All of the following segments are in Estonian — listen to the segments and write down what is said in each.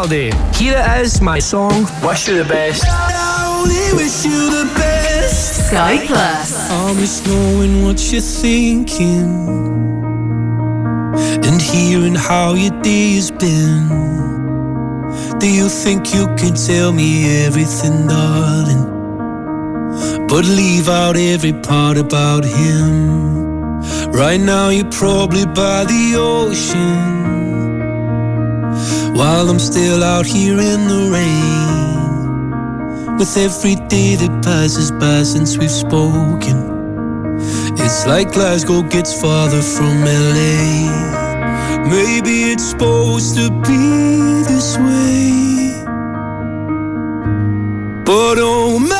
Lewis Capaldi. Here my song. Wish you the best. Sky Plus. I miss knowing what you're thinking and hearing how your day has been. Do you think you can tell me everything, darling? But leave out every part about him. Right now, you're probably by the ocean. While I'm still out here in the rain. With every day that passes by since we've spoken. It's like Glasgow gets farther from LA. Maybe it's supposed to be this way. But oh my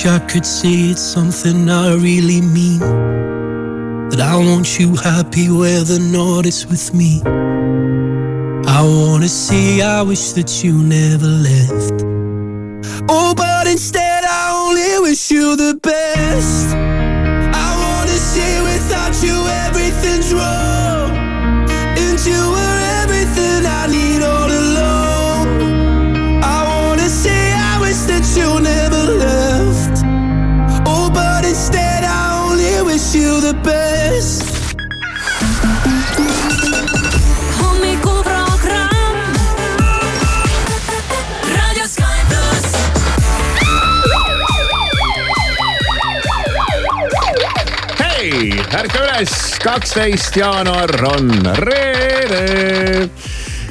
Wish I could say it's something I really mean. That I want you happy where the not is with me. I wanna say I wish that you never left. Oh, but instead I only wish you the best. I wanna say without you everything's wrong. And you ärka üles, kaksteist jaanuar on reede.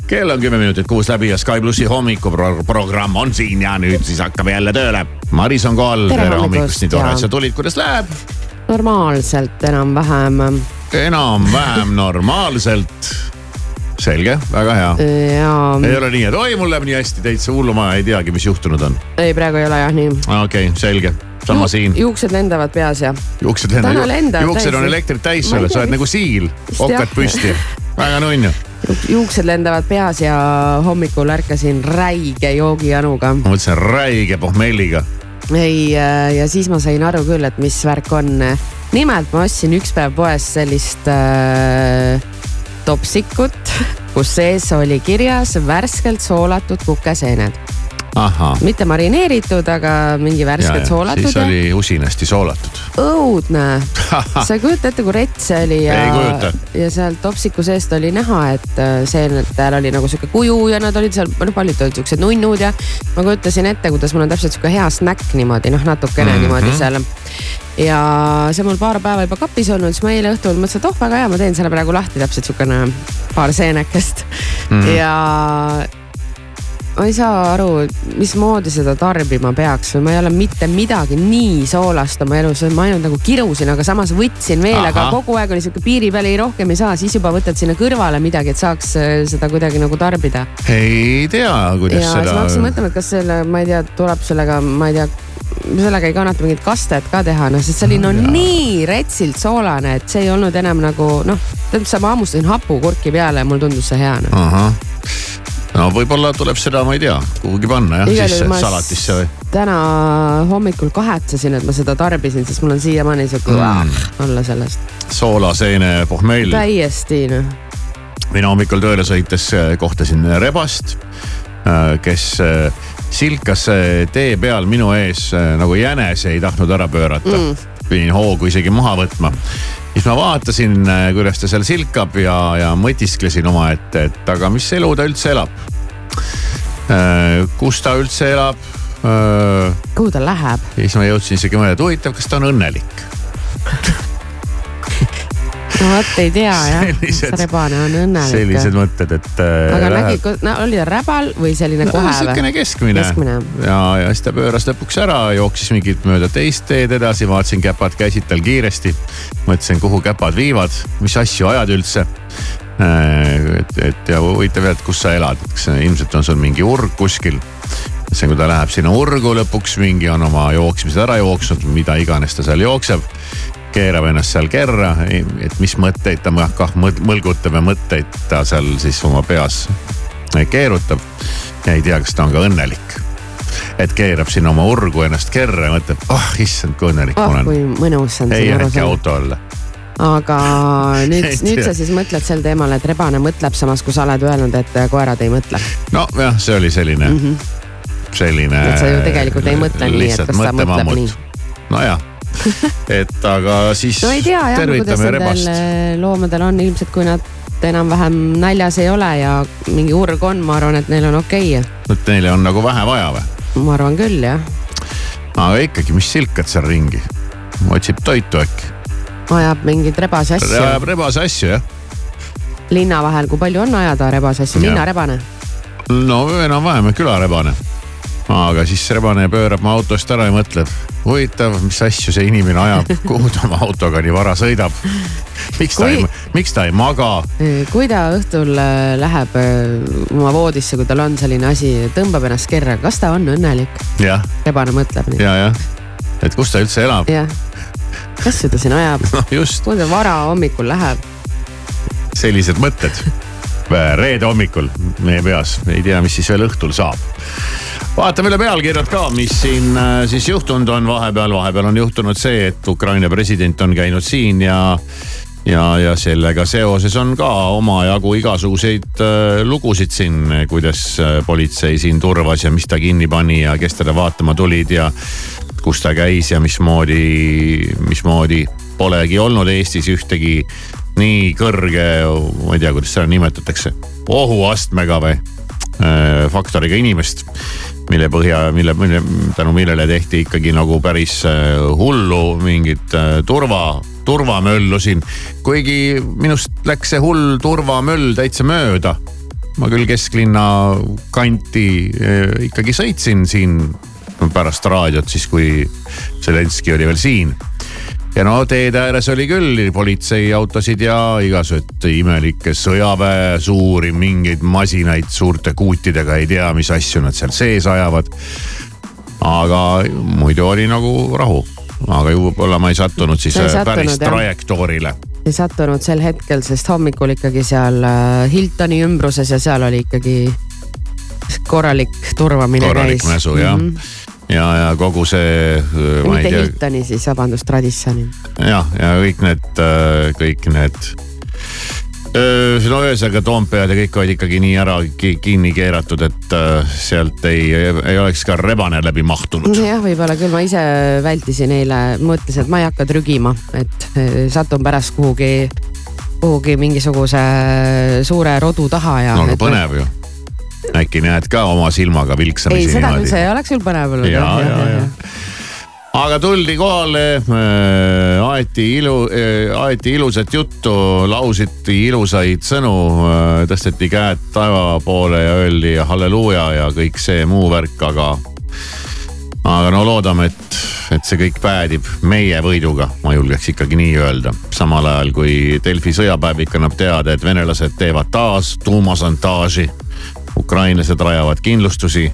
kell on kümme minutit kuus läbi ja Sky plussi hommikuprogramm on siin ja nüüd siis hakkame jälle tööle. Maris on kohal, Tere hommikust, nii tore, et sa tulid, kuidas läheb? normaalselt enam-vähem enam-vähem normaalselt. selge, väga hea. ja ei ole nii, et oi, mul läheb nii hästi, täitsa hullumaja, ei teagi, mis juhtunud on. ei, praegu ei ole jah nii. okei okay,, selge, sama siin. juuksed lendavad peas ja juuksed lendavad, lendavad juuksed on täiesti. elektrit täis sulle, sa oled nagu siil, okkad püsti. väga nunnu. juuksed lendavad peas ja hommikul ärkasin räige joogijanuga. ma mõtlesin räige pohmelliga. ei, ja siis ma sain aru küll, et mis värk on. nimelt ma ostsin üks päev poest sellist äh, topsikut, kus sees oli kirjas värskelt soolatud kukeseened. Mitte marineeritud, aga mingi värskelt soolatud siis oli usinasti soolatud. õudne. sa ei kujuta ette, kui rets see oli ja ja seal topsiku seest oli näha, et äh, seenetel oli nagu sihuke kuju ja nad olid seal, noh paljud olid siuksed nunnud ja ma kujutasin ette, kuidas mul on täpselt sihuke hea snäkk niimoodi noh, natukene mm. -hmm. niimoodi seal. ja see mul paar päeva juba kapis olnud, siis ma eile õhtul mõtlesin, et oh väga hea, ma teen selle praegu lahti täpselt siukene paar seenekest mm. -hmm. ja ma ei saa aru, mismoodi seda tarbima peaks või ma ei ole mitte midagi nii soolast oma elus, ma ainult nagu kirusin, aga samas võtsin veel, aga kogu aeg oli sihuke piiri peal, ei rohkem ei saa, siis juba võtad sinna kõrvale midagi, et saaks äh, seda kuidagi nagu tarbida. ei tea, kuidas ja siis ma hakkasin seda. mõtlema, et kas selle, ma ei tea, tuleb sellega, ma ei tea, sellega ei kannata mingit kastet ka teha, noh, sest see oli no nii retsilt soolane, et see ei olnud enam nagu noh, tähendab, ma hammustasin hapukurki peale ja mulle tundus see hea noh. ahah, no võib-olla tuleb seda, ma ei tea, kuhugi panna jah, sisse salatisse või. täna hommikul kahetsesin, et ma seda tarbisin, sest mul on siiamaani sihuke mm. olla sellest. soolaseene pohmell. täiesti noh, mina hommikul tööle sõites äh, kohtasin rebast, kes äh, silkas äh, tee peal minu ees äh, nagu jänes ei tahtnud ära pöörata mm.. pidin hoogu isegi maha võtma. Siis ma vaatasin, kuidas ta seal silkab ja, ja mõtisklesin omaette, et aga mis elu ta üldse elab. kus ta üldse elab? ja kuhu ta läheb? siis ma jõudsin isegi mõelda, et huvitav, kas ta on õnnelik. no vot ei tea jah, see rebane on õnnelik. sellised mõtted, et. aga nägi, no oli ta räbal või selline no, kohe sihukene või? keskmine, Keskmine. ja, ja siis ta pööras lõpuks ära, jooksis mingit mööda teist teed edasi, vaatasin käpad käisid tal kiiresti. mõtlesin, kuhu käpad viivad, mis asju ajad üldse. et, et ja huvitav, et kus sa elad, kas ilmselt on sul mingi urg kuskil. see, kui ta läheb sinna urgu lõpuks, mingi on oma jooksmised ära jooksnud, mida iganes ta seal jookseb keerab ennast seal kerra, et mis mõtteid ta kah mõlgutab ja mõtteid ta seal siis oma peas keerutab. ja ei tea, kas ta on ka õnnelik. et keerab sinna oma urgu ennast kerra ja mõtleb, ah oh, issand, kui õnnelik ma oh olen. kui mõnus on ei siin jäänudki auto alla. aga nüüd nüüd sa siis mõtled sel teemal, et rebane mõtleb, samas kui sa oled öelnud, et koerad ei mõtle. nojah, see oli selline mm, -hmm. selline. Et sa ju tegelikult ei mõtle nii, et kas ta mõtleb nii.. nojah, et aga siis no ei tea jah, kuidas nendel loomadel on, ilmselt kui nad enam-vähem näljas ei ole ja mingi urg on, ma arvan, et neil on okei okay.. et neile on nagu vähe vaja või? ma arvan küll jah, aga ikkagi, mis silkad seal ringi? otsib toitu äkki? ajab mingeid rebase asju ajab rebase asju jah? linna vahel, kui palju on ajada rebase asju, linnarebane. no enam-vähem külarebane. Aga siis rebane pöörab mu autost ära ja mõtleb, huvitav, mis asju see inimene ajab, kuhu ta oma autoga nii vara sõidab. miks ta ei Kui-, miks ta ei maga? kui ta õhtul äh, läheb äh, oma voodisse, kui tal on selline asi, tõmbab ennast kerra, kas ta on õnnelik? rebane mõtleb nii, ja, jah. et kus ta üldse elab, kas ta siin ajab, just kuhu ta vara hommikul läheb? sellised mõtted. reede hommikul meie peas, ei tea, mis siis veel õhtul saab vaatame üle pealkirjad ka, mis siin äh, siis juhtunud on vahepeal, vahepeal on juhtunud see, et Ukraina president on käinud siin ja ja, ja sellega seoses on ka omajagu igasuguseid äh, lugusid siin, kuidas äh, politsei siin turvas ja mis ta kinni pani ja kes teda vaatama tulid ja kus ta käis ja mismoodi, mismoodi polegi olnud Eestis ühtegi nii kõrge, ma ei tea, kuidas seda nimetatakse, ohuastmega või äh, faktoriga inimest, mille põhja, mille, mille, tänu millele tehti ikkagi nagu päris äh, hullu mingit äh, turva, turvamöllu siin. kuigi minust läks see hull turvamöll täitsa mööda. ma küll kesklinna kanti äh, ikkagi sõitsin siin pärast raadiot siis, kui Zelenskõi oli veel siin ja no teede ääres oli küll politseiautosid ja igasugused imelikke sõjaväe suuri mingeid masinaid suurte kuutidega, ei tea, mis asju nad seal sees ajavad. aga muidu oli nagu rahu, aga võib-olla ma ei sattunud siis ei äh, päris sattunud, jah. trajektoorile. ei sattunud sel hetkel, sest hommikul ikkagi seal äh, Hiltoni ümbruses ja seal oli ikkagi korralik turvamine korralik käis. mäsu jah mm. -hmm ja, ja kogu see, ei mitte tea, Hiltoni siis, vabandust, Radissoni. jah, ja kõik need, kõik need no ühesõnaga Toompead ja kõik olid ikkagi nii ära ki kinni keeratud, et äh, sealt ei, ei oleks ka rebane läbi mahtunud. jah, võib-olla küll ma ise vältisin eile, mõtlesin, et ma ei hakka trügima, et satun pärast kuhugi, kuhugi mingisuguse suure rodu taha ja. no aga põnev ju. Äkki näed ka oma silmaga vilksamisi ei, seda küll, see oleks küll põnev olnud. ja, ja, ja, ja aga tuldi kohale äh,, aeti ilu äh,, aeti ilusat juttu, lausiti ilusaid sõnu äh,, tõsteti käed taeva poole ja öeldi halleluuja ja kõik see muu värk, aga. aga no loodame, et, et see kõik päädib meie võiduga, ma julgeks ikkagi nii öelda. samal ajal kui Delfi sõjapäevik annab teada, et venelased teevad taas tuumasantaaži. Ukrainlased rajavad kindlustusi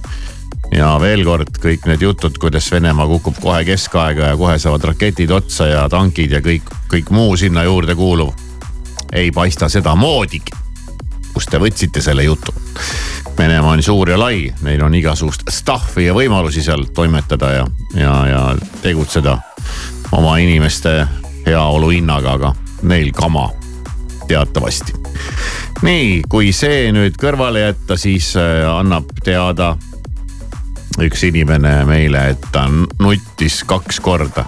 ja veel kord kõik need jutud, kuidas Venemaa kukub kohe keskaega ja kohe saavad raketid otsa ja tankid ja kõik, kõik muu sinna juurde kuuluv. ei paista sedamoodigi. kust te võtsite selle jutu? Venemaa on suur ja lai, neil on igasugust stuff'i ja võimalusi seal toimetada ja, ja, ja tegutseda oma inimeste heaolu hinnaga, aga neil kama teatavasti. Nii, kui see nüüd kõrvale jätta, siis äh, annab teada üks inimene meile, et ta nuttis kaks korda.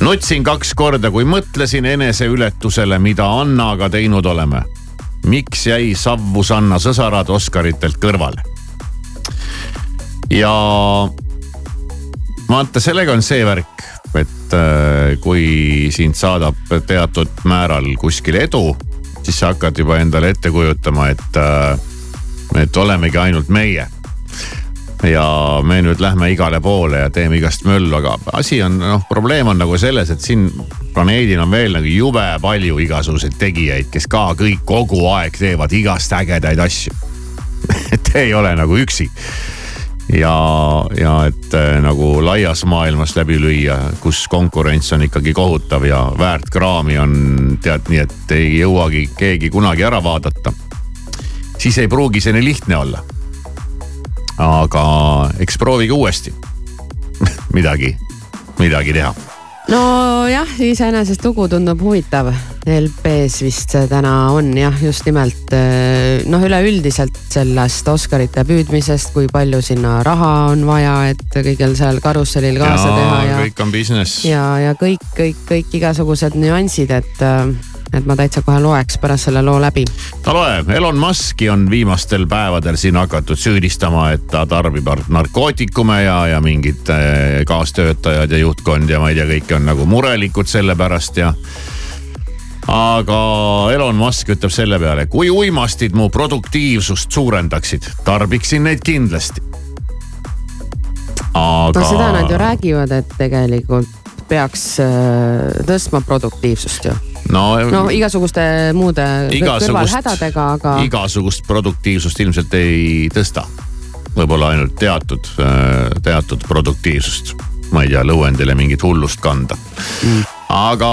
nutsin kaks korda, kui mõtlesin eneseületusele, mida Annaga teinud oleme. miks jäi Savvu-Sanna sõsarad Oscaritelt kõrvale? ja vaata, sellega on see värk, et äh, kui sind saadab teatud määral kuskil edu, siis sa hakkad juba endale ette kujutama, et, äh, et olemegi ainult meie ja me nüüd lähme igale poole ja teeme igast möllu, aga asi on noh, probleem on nagu selles, et siin planeedil on veel nagu jube palju igasuguseid tegijaid, kes ka kõik kogu aeg teevad igast ägedaid asju et ei ole nagu üksi. Ja, ja et äh, nagu laias maailmas läbi lüüa, kus konkurents on ikkagi kohutav ja väärt kraami on tead nii, et ei jõuagi keegi kunagi ära vaadata. siis ei pruugi see nii lihtne olla aga eks proovige uuesti midagi, midagi teha. Nojah, iseenesest lugu tundub huvitav. LP-s vist see täna on jah, just nimelt eh, noh, üleüldiselt sellest Oscarite püüdmisest, kui palju sinna raha on vaja, et kõigil seal karussellil kaasa ja, teha ja. kõik on business. ja, ja kõik, kõik, kõik igasugused nüansid, et äh, et ma täitsa kohe loeks pärast selle loo läbi. no loe, Elon Musk'i on viimastel päevadel siin hakatud süüdistama, et ta tarbib narkootikume ja, ja mingid äh, kaastöötajad ja juhtkond ja ma ei tea, kõik on nagu murelikud selle pärast ja aga Elon Musk ütleb selle peale, kui uimastid mu produktiivsust suurendaksid, tarbiksin neid kindlasti. aga. no seda nad ju räägivad, et tegelikult peaks äh, tõstma produktiivsust ju no, no igasuguste muude kõrvalhädadega, aga. igasugust produktiivsust ilmselt ei tõsta. võib-olla ainult teatud, teatud produktiivsust, ma ei tea, lõuendile mingit hullust kanda mm. aga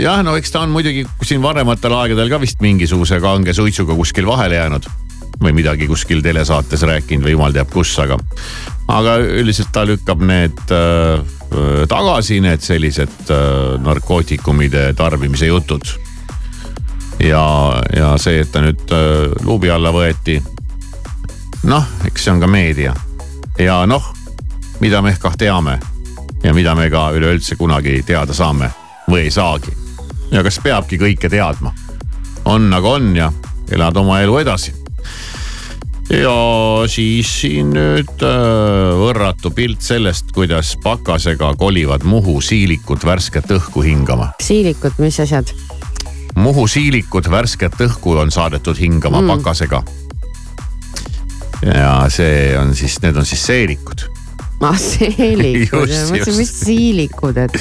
jah, no eks ta on muidugi siin varematel aegadel ka vist mingisuguse kange suitsuga kuskil vahele jäänud või midagi kuskil telesaates rääkinud või jumal teab kus, aga, aga üldiselt ta lükkab need äh, tagasi, need sellised äh, narkootikumide tarbimise jutud. ja, ja see, et ta nüüd äh, luubi alla võeti. noh, eks see on ka meedia ja noh, mida me ehk teame ja mida me ka üleüldse kunagi teada saame või ei saagi. ja kas peabki kõike teadma? on nagu on ja elad oma elu edasi ja siis siin nüüd äh, võrratu pilt sellest, kuidas pakasega kolivad Muhu siilikud värsket õhku hingama. siilikud, mis asjad? Muhu siilikud värsket õhku on saadetud hingama mm. pakasega. ja see on siis, need on siis seelikud ah, seelikud, ma mõtlesin, mis siilikud, et.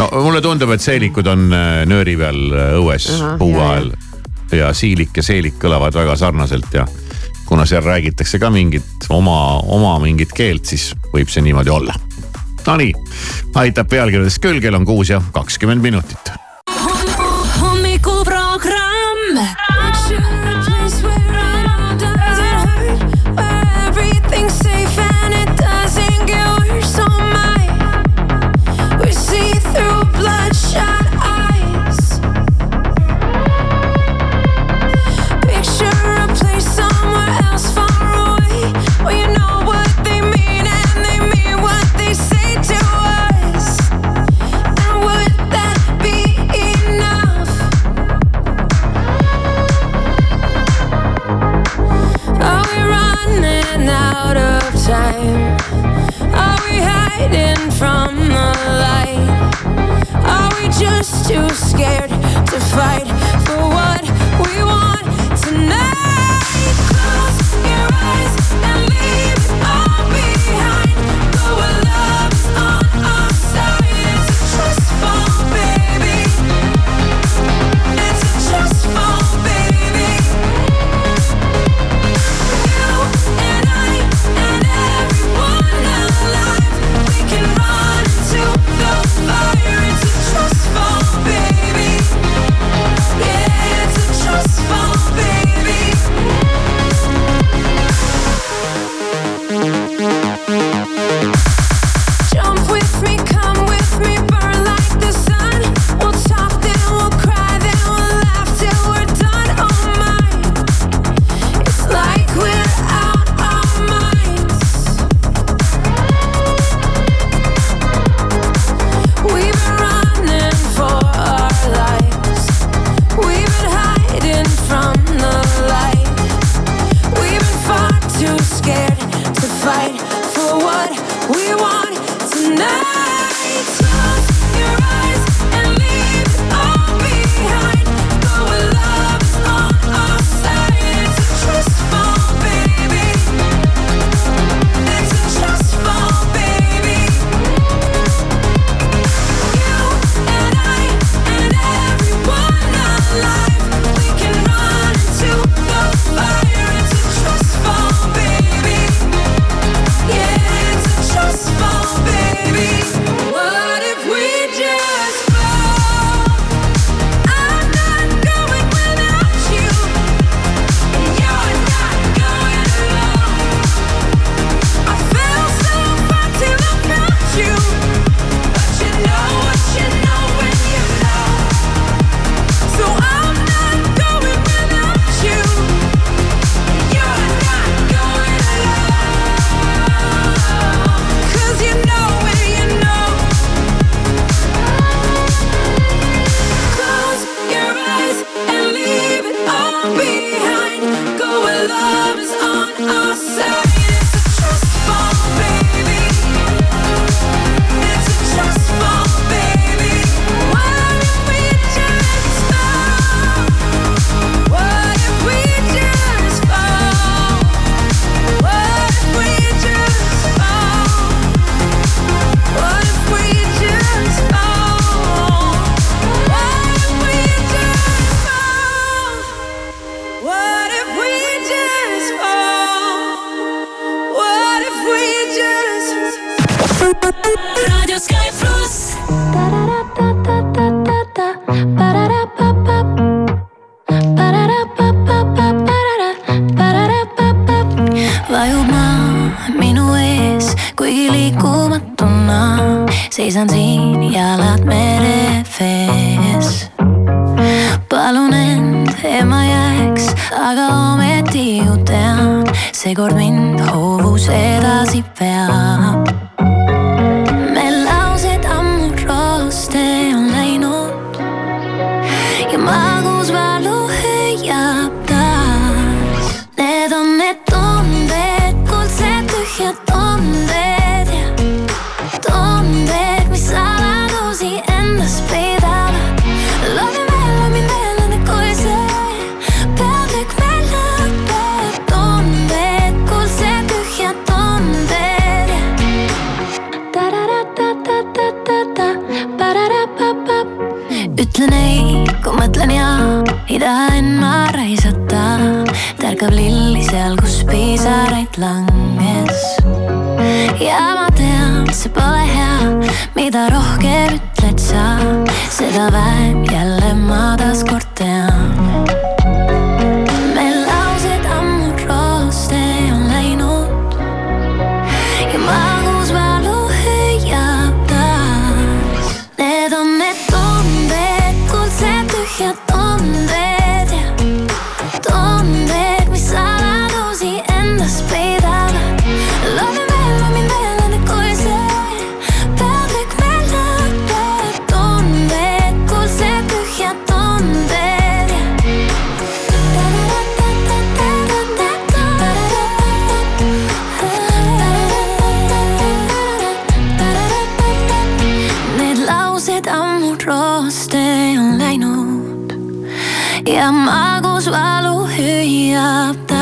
no mulle tundub, et seelikud on äh, nööri peal äh, õues puu ajal ja siilik ja seelik kõlavad väga sarnaselt ja kuna seal räägitakse ka mingit oma, oma mingit keelt, siis võib see niimoodi olla. Nonii, aitab pealkirjadest küll, kell on kuus ja kakskümmend minutit. seisan siin ja elad merevees. palun end, et ma jääks, aga ometi ju tean, seekord mind hoovus edasi peab. oled langes. ja ma tean, see pole hea, mida rohkem ütled sa, seda vähem. 呀。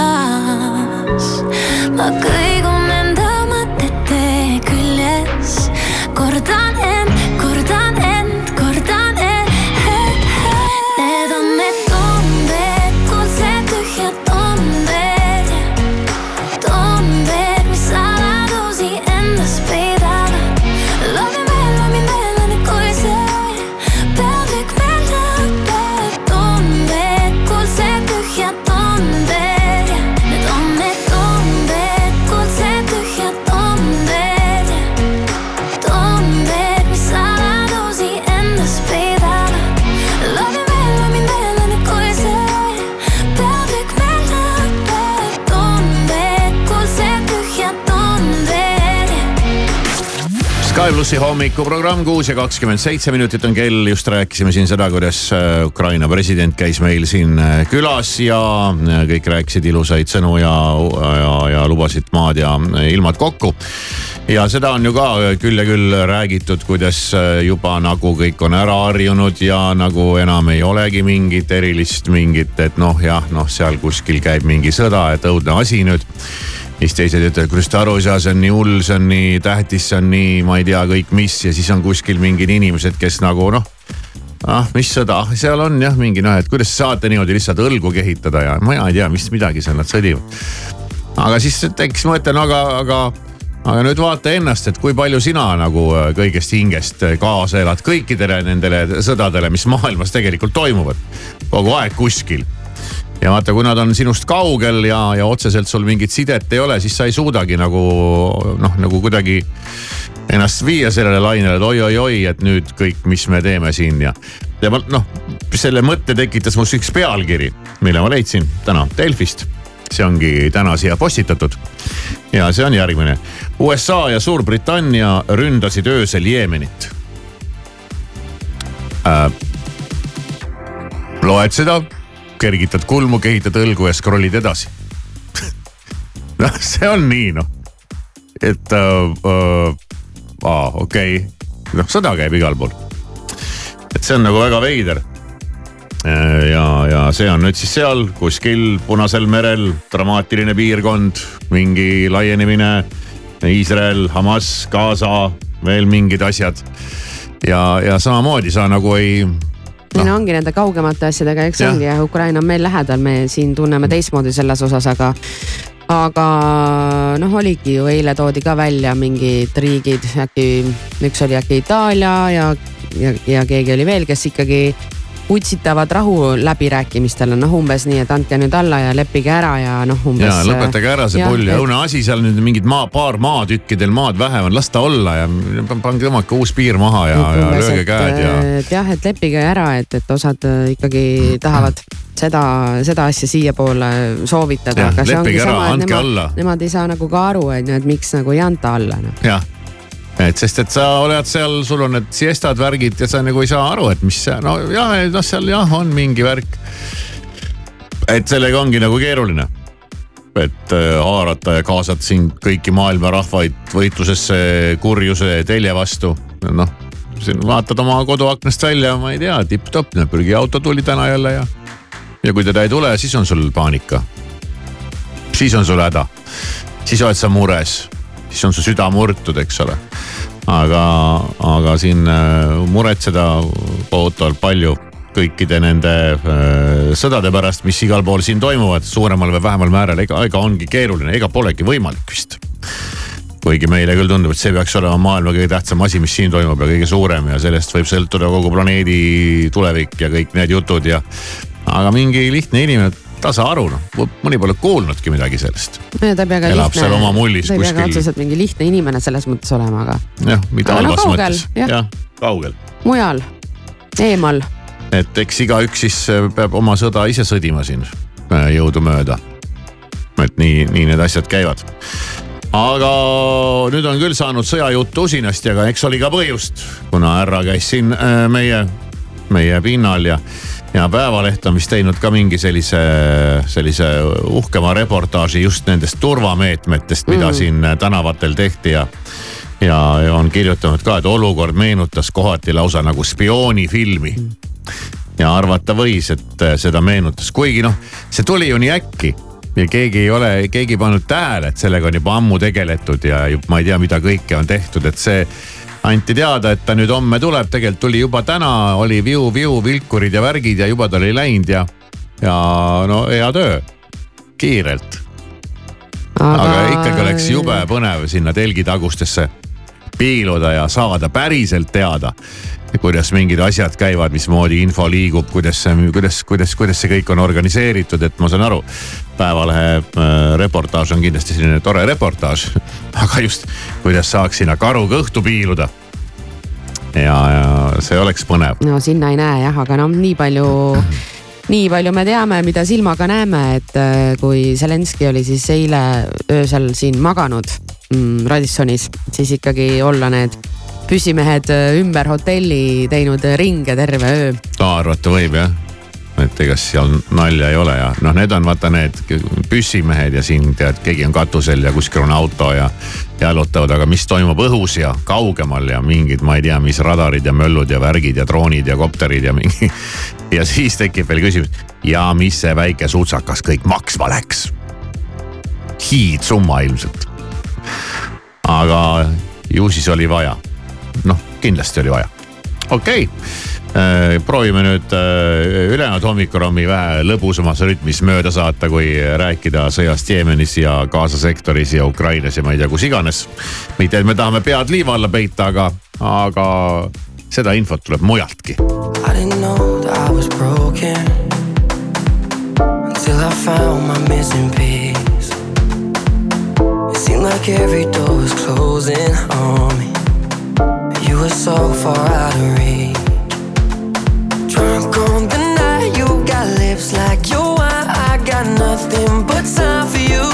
Sky plussi hommikuprogramm kuus ja kakskümmend seitse minutit on kell, just rääkisime siin seda, kuidas äh, Ukraina president käis meil siin äh, külas ja äh, kõik rääkisid ilusaid sõnu ja, ja, ja lubasid maad ja ilmad kokku. ja seda on ju ka küll ja küll räägitud, kuidas juba nagu kõik on ära harjunud ja nagu enam ei olegi mingit erilist mingit, et noh, jah, noh, seal kuskil käib mingi sõda, et õudne asi nüüd siis teised ütlevad, kuidas te aru ei saa, see on nii hull, see on nii tähtis, see on nii, ma ei tea kõik mis ja siis on kuskil mingid inimesed, kes nagu noh. ah, mis sõda, seal on jah mingi noh, et kuidas saate niimoodi lihtsalt õlgu kehitada ja ma ei tea, mis midagi seal nad sõdivad. aga siis tekkis mõte, no aga, aga, aga nüüd vaata ennast, et kui palju sina nagu äh, kõigest hingest äh, kaasa elad kõikidele nendele sõdadele, mis maailmas tegelikult toimuvad kogu aeg kuskil ja vaata, kui nad on sinust kaugel ja, ja otseselt sul mingit sidet ei ole, siis sa ei suudagi nagu noh, nagu kuidagi ennast viia sellele lainele, et oi-oi-oi, et nüüd kõik, mis me teeme siin ja. ja ma noh, selle mõtte tekitas must üks pealkiri, mille ma leidsin täna Delfist. see ongi täna siia postitatud ja see on järgmine. USA ja Suurbritannia ründasid öösel Jeemenit äh,. loed seda kergitad kulmu, kehitad õlgu ja scroll'id edasi. noh, see on nii noh, et äh, äh, aa, okei okay., noh sõda käib igal pool. et see on nagu väga veider. ja, ja see on nüüd siis seal kuskil Punasel merel dramaatiline piirkond, mingi laienemine. Iisrael, Hamas, Gaza, veel mingid asjad. ja, ja samamoodi sa nagu ei ei no ongi nende kaugemate asjadega, eks Jah. ongi jah, Ukraina on meil lähedal, me siin tunneme teistmoodi selles osas, aga. aga noh, oligi ju eile toodi ka välja mingid riigid, äkki üks oli äkki Itaalia ja, ja, ja keegi oli veel, kes ikkagi utsitavad rahu läbirääkimistele, noh umbes nii, et andke nüüd alla ja leppige ära ja noh, umbes. ja lõpetage ära see pull ja õudne asi, seal nüüd mingid maa, paar maatükkidel maad vähem on, las ta olla ja pange tõmmake uus piir maha ja, ja lööge käed ja. et jah, et leppige ära, et, et osad äh, ikkagi tahavad seda, seda asja siiapoole soovitada. Leppige ära, andke nemad, alla. Nemad ei saa nagu ka aru, on ju, et miks nagu ei anta alla noh. jah, et sest, et sa oled seal, sul on need siestad, värgid ja sa nagu ei saa aru, et mis see, no jah, noh, seal jah, on mingi värk. et sellega ongi nagu keeruline. et äh, haarata ja kaasata siin kõiki maailma rahvaid võitlusesse kurjuse telje vastu, noh. siin vaatad oma koduaknast välja, ma ei tea, tipp-topp, prügiauto tuli täna jälle ja. ja kui teda ei tule, siis on sul paanika. siis on sul häda, siis oled sa mures, siis on su süda murtud, eks ole aga, aga siin äh, muretseda kohutavalt palju kõikide nende äh, sõdade pärast, mis igal pool siin toimuvad, suuremal või vähemal määral, ega, ega ongi keeruline, ega polegi võimalik vist. kuigi meile küll tundub, et see peaks olema maailma kõige tähtsam asi, mis siin toimub ja kõige suurem ja sellest võib sõltuda kogu planeedi tulevik ja kõik need jutud ja. aga mingi lihtne inimene, tasa aru noh, mõni pole kuulnudki midagi sellest. Elab seal oma mullis ta ei pea ka kuskil. otseselt mingi lihtne inimene selles mõttes olema, aga jah, mitte no halvas kaugel, mõttes, jah. jah, kaugel mujal, eemal. et eks igaüks siis äh, peab oma sõda ise sõdima siin äh, jõudumööda. et nii, nii need asjad käivad. aga nüüd on küll saanud sõjajuttu usinasti, aga eks oli ka põhjust, kuna härra käis siin äh, meie, meie pinnal ja, ja Päevaleht on vist teinud ka mingi sellise, sellise uhkema reportaaži just nendest turvameetmetest, mida mm. siin tänavatel tehti ja ja ja on kirjutanud ka, et olukord meenutas kohati lausa nagu spioonifilmi. ja arvata võis, et äh, seda meenutas, kuigi noh, see tuli ju nii äkki ja keegi ei ole, keegi ei pannud tähele, et sellega on juba ammu tegeletud ja juba ma ei tea, mida kõike on tehtud, et see anti teada, et ta nüüd homme tuleb, tegelikult tuli juba täna, oli viu-viu vilkurid ja värgid ja juba ta oli läinud ja, ja no hea töö, kiirelt. aga ikkagi oleks jube põnev sinna telgitagustesse piiluda ja saada päriselt teada, kuidas mingid asjad käivad, mismoodi info liigub, kuidas see, kuidas, kuidas, kuidas see kõik on organiseeritud, et ma saan aru. päevalehe äh, reportaaž on kindlasti selline tore reportaaž, aga just kuidas saaks sinna karu kõhtu piiluda. ja, ja see oleks põnev. no sinna ei näe jah, aga noh, nii palju, nii palju me teame, mida silmaga näeme, et äh, kui Zelenskõi oli siis eile öösel siin maganud mm, Radissonis, siis ikkagi olla need püssimehed äh, ümber hotelli teinud ringe terve öö. arvata võib jah, et ega seal nalja ei ole ja noh, need on vaata need püssimehed ja siin tead, keegi on katusel ja kuskil on auto ja jalutavad, aga mis toimub õhus ja kaugemal ja mingid, ma ei tea, mis radarid ja möllud ja värgid ja droonid ja kopterid ja mingi. ja siis tekib veel küsimus ja mis see väike sutsakas kõik maksma läks? hiidsumma ilmselt. aga ju siis oli vaja, noh kindlasti oli vaja, okei okay proovime nüüd äh, ülejäänud hommikurommi vähe lõbusamas rütmis mööda saata, kui rääkida sõjast Jeemenis ja Gaza sektoris ja Ukrainas ja ma ei tea, kus iganes. mitte, et me tahame pead liiva alla peita, aga, aga seda infot tuleb mujaltki. I didn't know that I was broken until I found my missing piece. It seemed like every door was closing on me. Were so far out of reach. Drunk on the night, you got lips like your wine. I got nothing but time for you.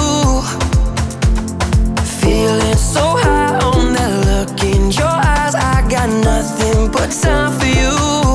Feeling so high on that look in your eyes. I got nothing but time for you.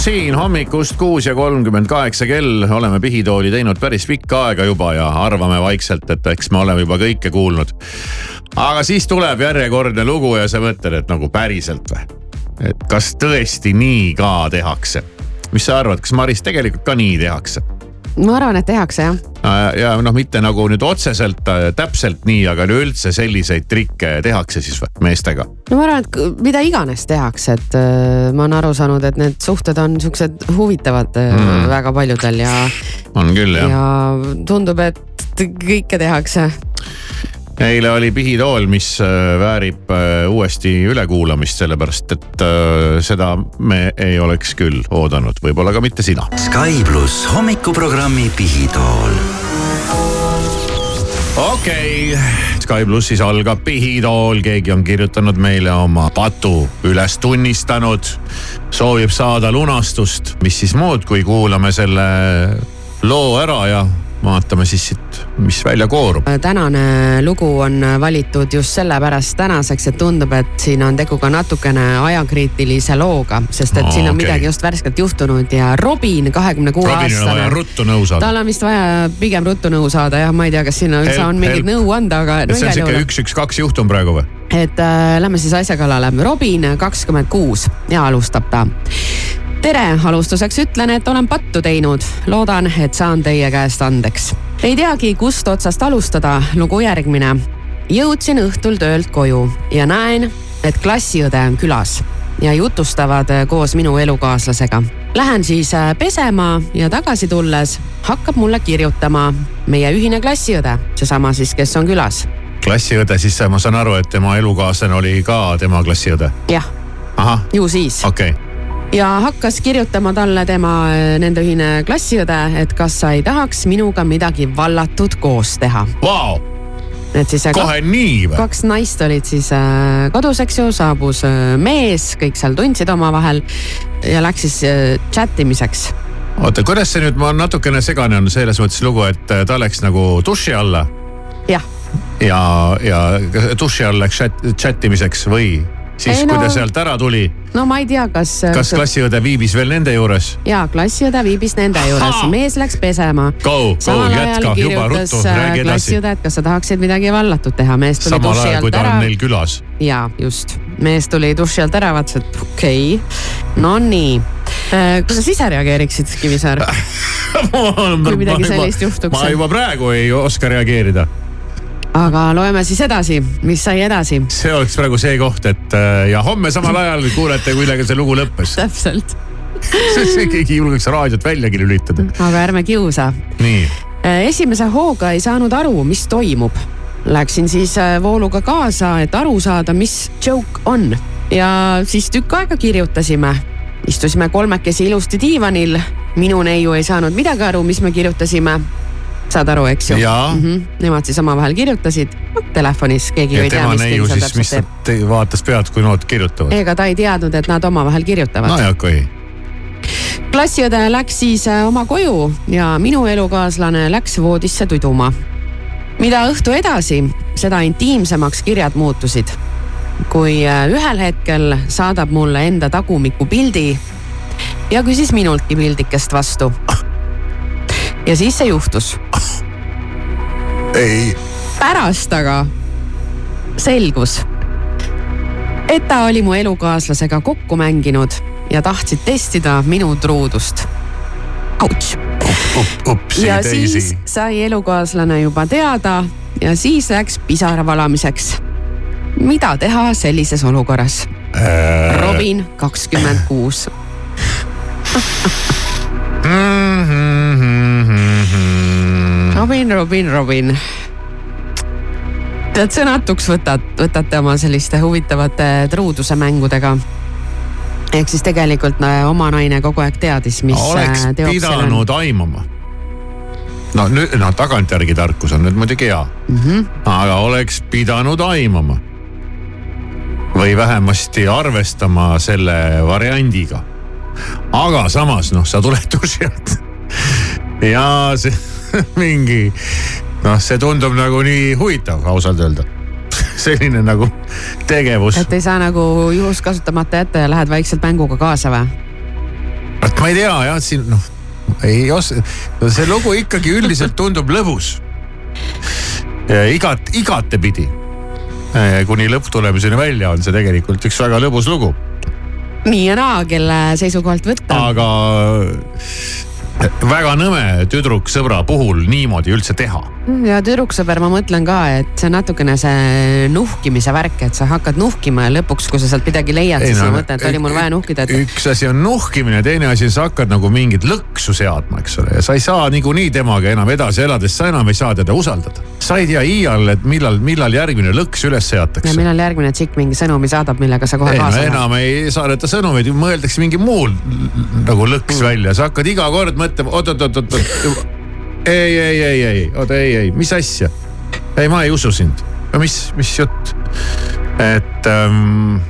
Siin hommikust kuus ja kolmkümmend kaheksa kell, oleme Pihitooli teinud päris pikka aega juba ja arvame vaikselt, et eks me oleme juba kõike kuulnud. aga siis tuleb järjekordne lugu ja sa mõtled, et nagu päriselt või? et kas tõesti nii ka tehakse? mis sa arvad, kas Maris tegelikult ka nii tehakse? Ma arvan, et tehakse jah. ja noh, mitte nagu nüüd otseselt äh, täpselt nii, aga üleüldse selliseid trikke tehakse siis või meestega? no ma arvan, et mida iganes tehakse, et äh, ma olen aru saanud, et need suhted on siuksed huvitavad äh, Mm. väga paljudel ja, on küll jah ja tundub, et kõike tehakse. Eile oli Pihitool, mis äh, väärib äh, uuesti ülekuulamist, sellepärast et äh, seda me ei oleks küll oodanud, võib-olla ka mitte sina. Sky pluss hommikuprogrammi Pihitool okei okay., Sky plussis algab Pihitool, keegi on kirjutanud meile oma patu üles tunnistanud, soovib saada lunastust, mis siis muud, kui kuulame selle loo ära ja vaatame siis siit, mis välja koorub. tänane lugu on valitud just sellepärast tänaseks, et tundub, et siin on tegu ka natukene ajakriitilise looga, sest et Aa, siin on okei. midagi just värskelt juhtunud ja Robin, kahekümne kuue aastane. ruttu nõu saada. tal on vist vaja pigem ruttu nõu saada jah, ma ei tea, kas siin üldse on mingit help. nõu anda, aga et see on sihuke üks, üks, kaks juhtum praegu või? et äh, lähme siis asja kallale. Robin kakskümmend kuus ja alustab ta tere, alustuseks ütlen, et olen pattu teinud. loodan, et saan teie käest andeks. ei teagi, kust otsast alustada, lugu järgmine. jõudsin õhtul töölt koju ja näen, et klassiõde on külas ja jutustavad koos minu elukaaslasega. Lähen siis äh, pesema ja tagasi tulles hakkab mulle kirjutama meie ühine klassiõde, seesama siis, kes on külas. klassiõde, siis ma saan aru, et tema elukaaslane oli ka tema klassiõde. jah, ju siis okei okay., ja hakkas kirjutama talle tema äh, nende ühine klassiõde, et kas sa ei tahaks minuga midagi vallatud koos teha. vau, et siis äh, kohe nii või? kaks naist olid siis äh, kodus, eks ju, saabus mees, kõik seal tundsid omavahel ja läks siis chat imiseks. oota, kuidas see nüüd, ma natukene segane on selles mõttes lugu, et ta läks nagu duši alla jah, ja, ja duši all läks chat, chat imiseks või siis Ei, no- kui ta sealt ära tuli, no ma ei tea, kas. kas klassiõde viibis veel nende juures? ja klassiõde viibis nende juures, mees läks pesema. Go, go, samal ajal jätka, kirjutas äh, klassiõde, et kas sa tahaksid midagi vallatud teha, mees tuli samal duši alt ta ära on neil külas. ja just, mees tuli duši alt ära, vaatas, et okei okay., no nii. kuidas sa ise reageeriksid, Kivisaar? Kui midagi sellist juhtuks. ma juba praegu ei oska reageerida. Aga loeme siis edasi, mis sai edasi. see oleks praegu see koht, et äh, ja homme samal ajal kuulete, millega see lugu lõppes. täpselt, keegi ei julgeks raadiot väljagi lülitada. aga ärme kiusa. nii, esimese hooga ei saanud aru, mis toimub. Läksin siis äh, vooluga kaasa, et aru saada, mis joke on ja siis tükk aega kirjutasime. istusime kolmekesi ilusti diivanil, minu neiu ei saanud midagi aru, mis me kirjutasime. Saad aru, eks ju? Mm -hmm. Nemad siis omavahel kirjutasid telefonis, keegi ju ja ei tea, mis keegi seal täpselt teeb. te- vaatas pealt, kui nood kirjutavad. ega ta ei teadnud, et nad omavahel kirjutavad nojah, kui. klassiõde läks siis äh, oma koju ja minu elukaaslane läks voodisse tuduma. mida õhtu edasi, seda intiimsemaks kirjad muutusid. kui äh, ühel hetkel saadab mulle enda tagumiku pildi ja küsis minultki pildikest vastu. ja siis see juhtus. ei, pärast aga selgus, et ta oli mu elukaaslasega kokku mänginud ja tahtsid testida minu truudust. Ouch ja teisi siis. sai elukaaslane juba teada ja siis läks pisara valamiseks. mida teha sellises olukorras? Äh. Robin kakskümmend kuus. Robin, Robin, Robin. tead, sõnatuks võtad, võtate oma selliste huvitavate truuduse mängudega. ehk siis tegelikult äh, oma naine kogu aeg teadis, mis oleks äh, pidanud aimama. no nüüd, no tagantjärgi tarkus on nüüd muidugi hea Mm -hmm. aga oleks pidanud aimama. või vähemasti arvestama selle variandiga. aga samas noh, sa tuled duši alt ja see mingi noh, see tundub nagu nii huvitav ausalt öelda. selline nagu tegevus. et ei saa nagu juhust kasutamata jätta ja lähed vaikselt mänguga kaasa või? vot ma ei tea jah, siin noh, ei oska, see lugu ikkagi üldiselt tundub lõbus. igat, igatepidi. kuni lõpptulemuseni välja on see tegelikult üks väga lõbus lugu, nii ja naa, kelle seisukohalt võtta. aga väga nõme tüdruksõbra puhul niimoodi üldse teha. ja tüdruksõber, ma mõtlen ka, et see on natukene see nuhkimise värk, et sa hakkad nuhkima ja lõpuks, kui sa sealt midagi leiad, siis sa mõtled, et oli mul vaja nuhkida, et üks asi on nuhkimine, teine asi sa hakkad nagu mingit lõksu seadma, eks ole, ja sa ei saa niikuinii temaga enam edasi elades, sa enam ei saa teda usaldada. sa ei tea iial, et millal, millal järgmine lõks üles ja seatakse. millal järgmine tšikk mingi sõnumi saadab, millega sa kohe ei no kaasa lähed. enam ei saadeta sõnumeid, mõeldakse mingi muu nagu lõks Mm. välja, sa hakkad iga kord mõtlema oot-oot-oot-oot. ei, ei, ei, ei, oota, ei, ei, mis asja? ei, ma ei usu sind. no mis, mis jutt? et ähm,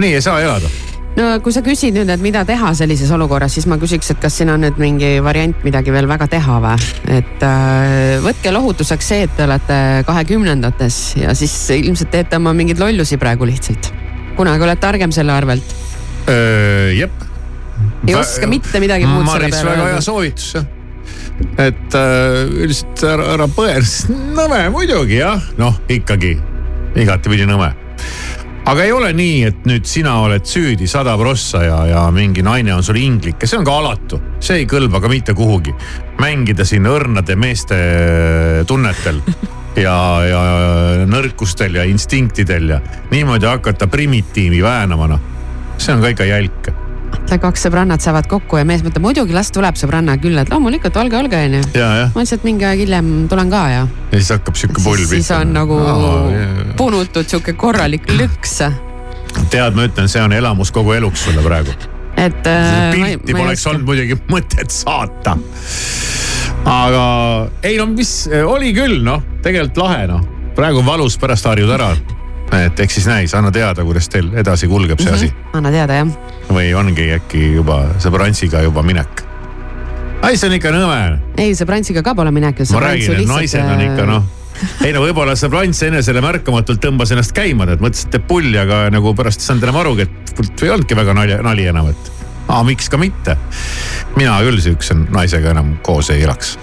nii ei saa elada no kui sa küsid nüüd, et mida teha sellises olukorras, siis ma küsiks, et kas siin on nüüd mingi variant midagi veel väga teha või? et äh, võtke lohutuseks see, et te olete kahekümnendates ja siis ilmselt teete oma mingeid lollusi praegu lihtsalt. kunagi oled targem selle arvelt. jep. Ei oska mitte midagi muud selle Maris, peale väga hea soovitus jah. et äh, üldiselt ära, ära põe, nõme muidugi jah, noh ikkagi igatepidi nõme. aga ei ole nii, et nüüd sina oled süüdi sada prossa ja, ja mingi naine on sul inglik ja see on ka alatu, see ei kõlba ka mitte kuhugi. mängida siin õrnade meeste tunnetel ja, ja nõrkustel ja instinktidel ja niimoodi hakata primitiivi väänama, noh, see on ka ikka jälk Need kaks sõbrannat saavad kokku ja mees mõtleb muidugi las tuleb sõbranna külla, et loomulikult olge, olge onju. ma lihtsalt mingi aeg hiljem tulen ka ja ja siis hakkab sihuke pull siis, siis on nagu Aa, punutud sihuke korralik lõks. tead, ma ütlen, see on elamus kogu eluks sulle praegu. et äh,. pilti poleks olnud muidugi mõtet saata. aga ei no mis, oli küll noh, tegelikult lahe noh, praegu valus, pärast harjud ära. Et eks siis näis, anna teada, kuidas teil edasi kulgeb see asi anna teada jah. või ongi äkki juba sõbrantsiga juba minek. ai, see on ikka nõme ei, sõbrantsiga ka pole minek. ma räägin, et naised on ikka noh. ei no võib-olla sõbrants enesele märkamatult tõmbas ennast käima, et mõtles, et pulli, aga nagu pärast ei saanud enam arugi, et ei olnudki väga nali, nali enam, et aa, miks ka mitte. mina küll sihukese naisega enam koos ei elaks.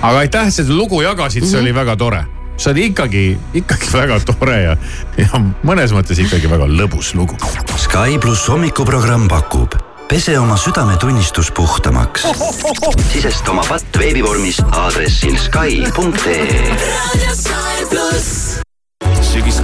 aga aitäh, seda lugu jagasid, see oli väga tore. See oli ikkagi, ikkagi väga tore ja, ja mõnes mõttes ikkagi väga lõbus lugu. Sky pluss hommikuprogramm pakub pese oma südametunnistus puhtamaks. sisesta oma patt veebivormis aadressil Sky.ee.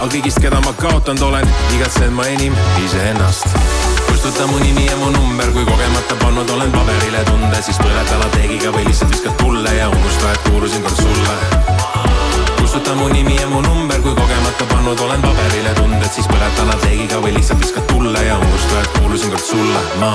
aga kõigist, keda ma kaotanud olen, igatsen ma enim iseennast. kustuta mu nimi ja mu number, kui kogemata pannud olen paberile tunde, siis põleta lateegiga või lihtsalt viskad tulle ja unusta, et kuulusin kord sulle. kustuta mu nimi ja mu number, kui kogemata pannud olen paberile tunded, siis põleta lateegiga või lihtsalt viskad tulle ja unusta, et kuulusin kord sulle, ma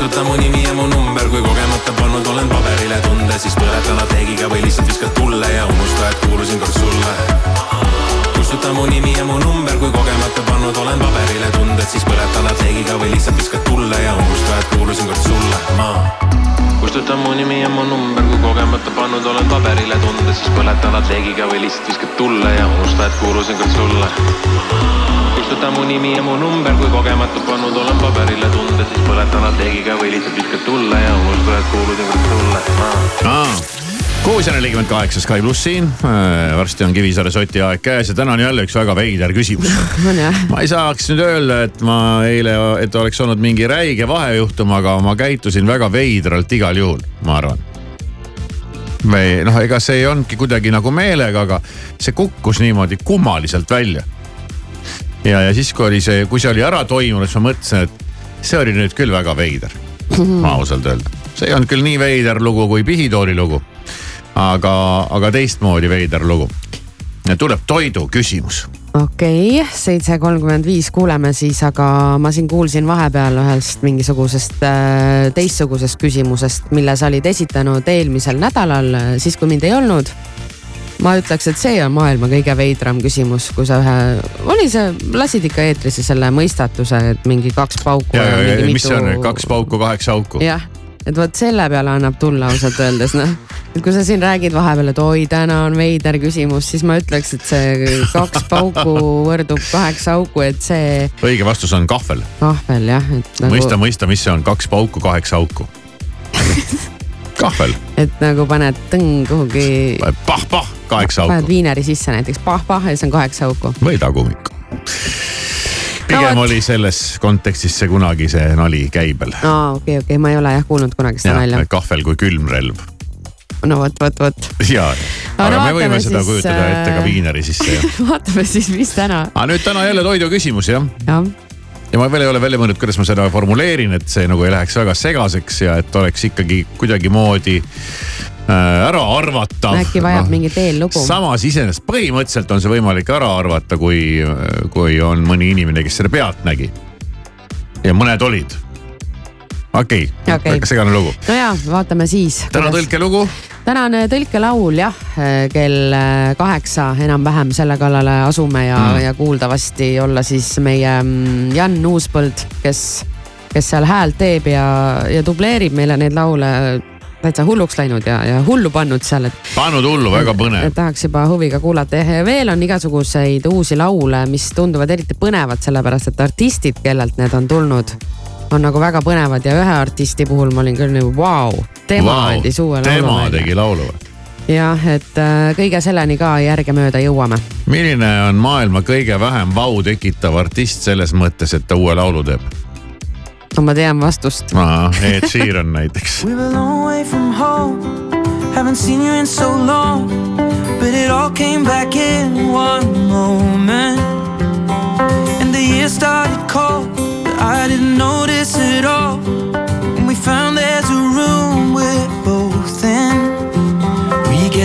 kustuta mu nimi ja mu number, kui kogemata pannud olen paberile tunde, siis põleta lateegiga või lihtsalt viskad tulle ja unusta, et kuulusin kord sulle kustuta mu nimi ja mu number, kui kogemata pannud olen paberile tunded, siis põled talad leegiga või lihtsalt viskad tulle ja unusta, et kuulusin kord sulle, ma. kustuta mu nimi ja mu number, kui kogemata pannud olen paberile tunded, siis põled talad leegiga või lihtsalt viskad tulle ja unusta, et kuulusin kord sulle. kustuta mu nimi ja mu number, kui kogemata pannud olen paberile tunded, siis põled talad leegiga või lihtsalt viskad tulle ja unusta, et kuulusin kord sulle, ma ah kuus ja nelikümmend kaheksa Sky pluss siin. varsti on Kivisaare soti aeg käes ja täna on jälle üks väga veider küsimus. jah? ma ei saaks nüüd öelda, et ma eile, et oleks olnud mingi räige vahejuhtum, aga ma käitusin väga veidralt igal juhul, ma arvan. või noh, ega see ei olnudki kuidagi nagu meelega, aga see kukkus niimoodi kummaliselt välja. ja, ja siis, kui oli see, kui see oli ära toimunud, siis ma mõtlesin, et see oli nüüd küll väga veider, ausalt öelda. see ei olnud küll nii veider lugu kui Pihitooli lugu, aga, aga teistmoodi veider lugu. tuleb toidu küsimus okei okay,, seitse kolmkümmend viis kuuleme siis, aga ma siin kuulsin vahepeal ühest mingisugusest äh, teistsugusest küsimusest, mille sa olid esitanud eelmisel nädalal, siis kui mind ei olnud. ma ütleks, et see on maailma kõige veidram küsimus, kui sa ühe, oli see, lasid ikka eetrisse selle mõistatuse, et mingi kaks pauku. ja, ja, ja mis see on, kaks pauku, kaheksa auku? jah, et vot selle peale annab tulla ausalt öeldes noh, et kui sa siin räägid vahepeal, et oi, täna on veider küsimus, siis ma ütleks, et see kaks pauku võrdub kaheksa auku, et see õige vastus on kahvel kahvel jah, et nagu.... mõista, mõista, mis see on, kaks pauku, kaheksa auku. kahvel, et nagu paned tõng kuhugi, pah-pah, kaheksa paned auku viineri sisse näiteks pah-pah ja siis on kaheksa auku. või tagumik. Pigem No oli selles kontekstis see kunagi see nali käibel. aa, okei, okei, ma ei ole jah kuulnud kunagi seda nalja. kahvel kui külmrelv no vot, vot, vot. ja, Aga no me võime seda siis, kujutada ette ka äh, viineri sisse jah. vaatame siis, mis täna, aga nüüd täna jälle toidu küsimus jah. jah. ja ma veel ei ole välja mõelnud, kuidas ma seda formuleerin, et see nagu ei läheks väga segaseks ja et oleks ikkagi kuidagimoodi äh, ära arvatav. äkki vajab no. mingit eellugu. samas iseenesest põhimõtteliselt on see võimalik ära arvata, kui, kui on mõni inimene, kes selle pealt nägi. ja mõned olid. okei okay. Okei. väga segane lugu. no ja vaatame siis. täna tõlkelugu. tänane tõlkelaul jah, kell äh, kaheksa enam-vähem selle kallale asume ja mm., ja kuuldavasti olla siis meie mm, Jan Uuspõld, kes, kes seal häält teeb ja, ja dubleerib meile neid laule täitsa hulluks läinud ja, ja hullu pannud seal, et pannud hullu, väga põnev. tahaks juba huviga kuulata ja veel on igasuguseid uusi laule, mis tunduvad eriti põnevad, sellepärast et artistid, kellelt need on tulnud, on nagu väga põnevad ja ühe artisti puhul ma olin küll nagu vau, tema wow, andis uue laulu tema välja. tegi laulu või? jah, et äh, kõige selleni ka järgemööda jõuame. milline on maailma kõige vähem vau tekitav artist selles mõttes, et ta uue laulu teeb? No ma tean vastust. Ed Sheeran näiteks. We're a long way from home. Haven't seen you in so long. But it all came back in one moment. And the year started cold. But I didn't notice it all.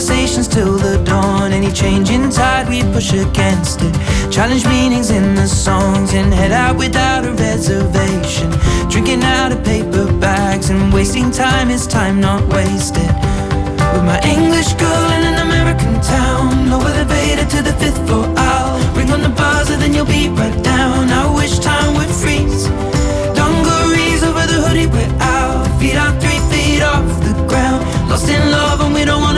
Conversations till the dawn. Any change in tide, we push against it. Challenge meanings in the songs and head out without a reservation. Drinking out of paper bags and wasting time is time not wasted. With my English girl in an American town. No elevator to the fifth floor. I'll ring on the buzzer, then you'll be right down. I wish time would freeze. Dungarees over the hoodie, we're out. Feet are three feet off the ground. Lost in love and we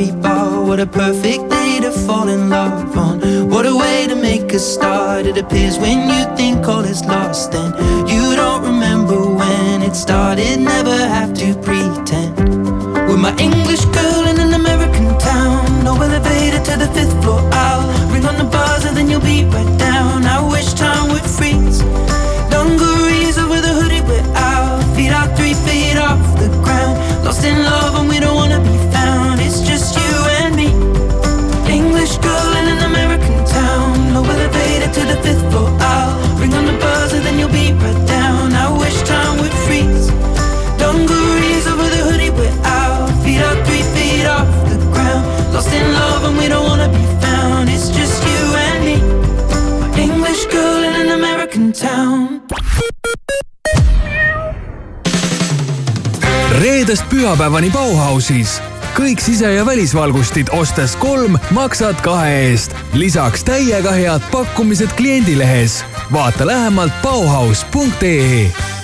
Bowery Bar. What a perfect day to fall in love on. What a way to make a start. It appears when you think all is lost, then you don't remember when it started. Never have to pretend. With my English girl in an American town, no elevator to the fifth floor. Reedest pühapäevani Bauhausis kõik sise- ja välisvalgustid ostes kolm, maksad kahe eest. lisaks täiega head pakkumised kliendilehes. vaata lähemalt Bauhaus.ee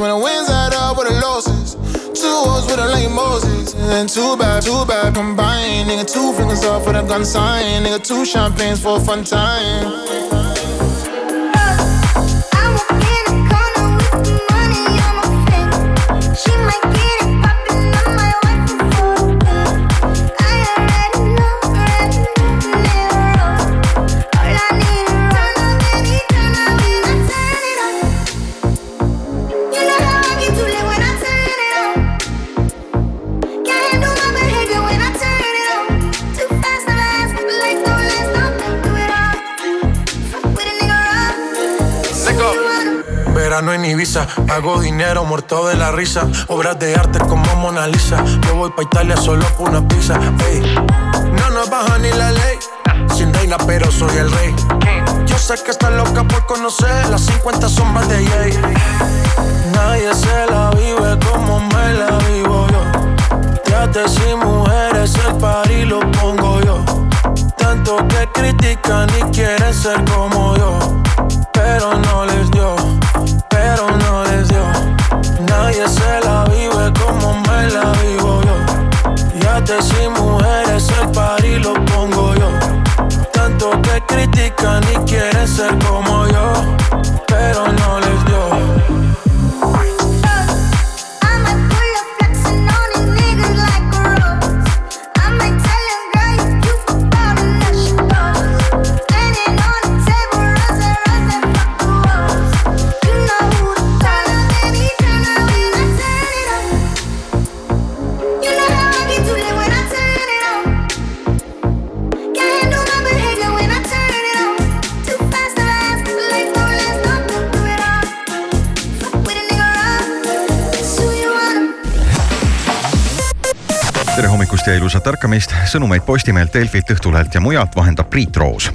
When the wins add up with the losses. Two O's with a like Moses. And two bad, two bad combined. Nigga, two fingers off with a gun sign. Nigga, two champagnes for a fun time. En Ibiza, hago dinero muerto de la risa. Obras de arte como Mona Lisa. Yo voy pa' Italia solo por una pizza. No nos baja ni la ley. Sin reina, pero soy el rey. Yo sé que está loca por conocer las 50 sombras de Jay. Nadie se la vive como me la vivo yo. Trates y mujeres, el party lo pongo yo. Tanto que critican y quieren ser como yo. Pero no les dio, pero no les dio. Nadie se la vive como me la vivo yo. Yates y mujeres, el party lo pongo yo. Tanto que critican y quieren ser como yo. Pero no les ja ilusat ärkamist, sõnumeid Postimehelt, Delfilt, Õhtulehelt ja mujalt vahendab Priit Roos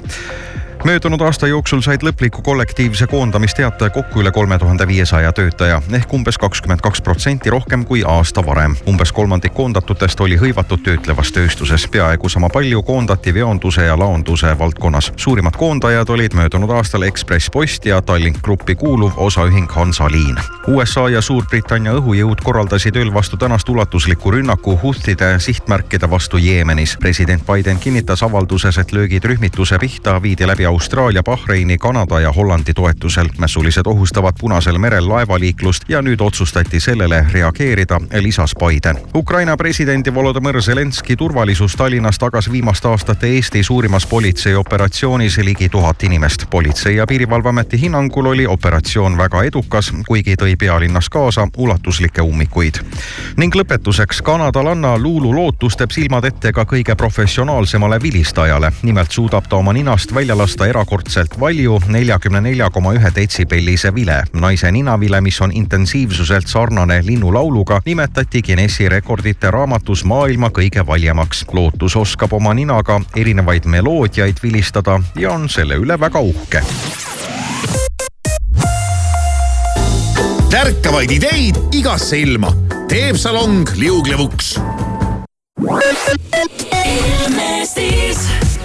möödunud aasta jooksul said lõpliku kollektiivse koondamisteate kokku üle kolme tuhande viiesaja töötaja ehk umbes kakskümmend kaks protsenti rohkem kui aasta varem. umbes kolmandik koondatutest oli hõivatud töötlevas tööstuses, peaaegu sama palju koondati veonduse ja laonduse valdkonnas. suurimad koondajad olid möödunud aastal Ekspress Post ja Tallink Grupi kuuluv osaühing Hansaliin. USA ja Suurbritannia õhujõud korraldasid ööl vastu tänast ulatusliku rünnaku Houthide sihtmärkide vastu Jeemenis. president Biden kinnitas avalduses, et löögid rühmituse pihta viidi läbi Austraalia, Bahreini, Kanada ja Hollandi toetusel. mässulised ohustavad Punasel merel laevaliiklust ja nüüd otsustati sellele reageerida, lisas Biden. Ukraina presidendi Volodõmõr Zelenski turvalisus Tallinnas tagas viimaste aastate Eesti suurimas politseioperatsioonis ligi tuhat inimest. politsei ja piirivalveameti hinnangul oli operatsioon väga edukas, kuigi tõi pealinnas kaasa ulatuslikke ummikuid. ning lõpetuseks kanadalanna Lulu lootus teeb silmad ette ka kõige professionaalsemale vilistajale. nimelt suudab ta oma ninast välja lasta erakordselt valju neljakümne nelja koma ühe detsibellise vile. naise ninavile, mis on intensiivsuselt sarnane linnulauluga, nimetati Guinessi rekordite raamatus maailma kõige valjemaks. lootus oskab oma ninaga erinevaid meloodiaid vilistada ja on selle üle väga uhke. tärkavaid ideid igasse ilma teeb salong liuglevuks.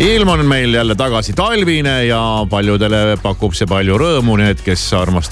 Ilm on meil jälle tagasi talvine ja paljudele pakub see palju rõõmu, need, kes armastavad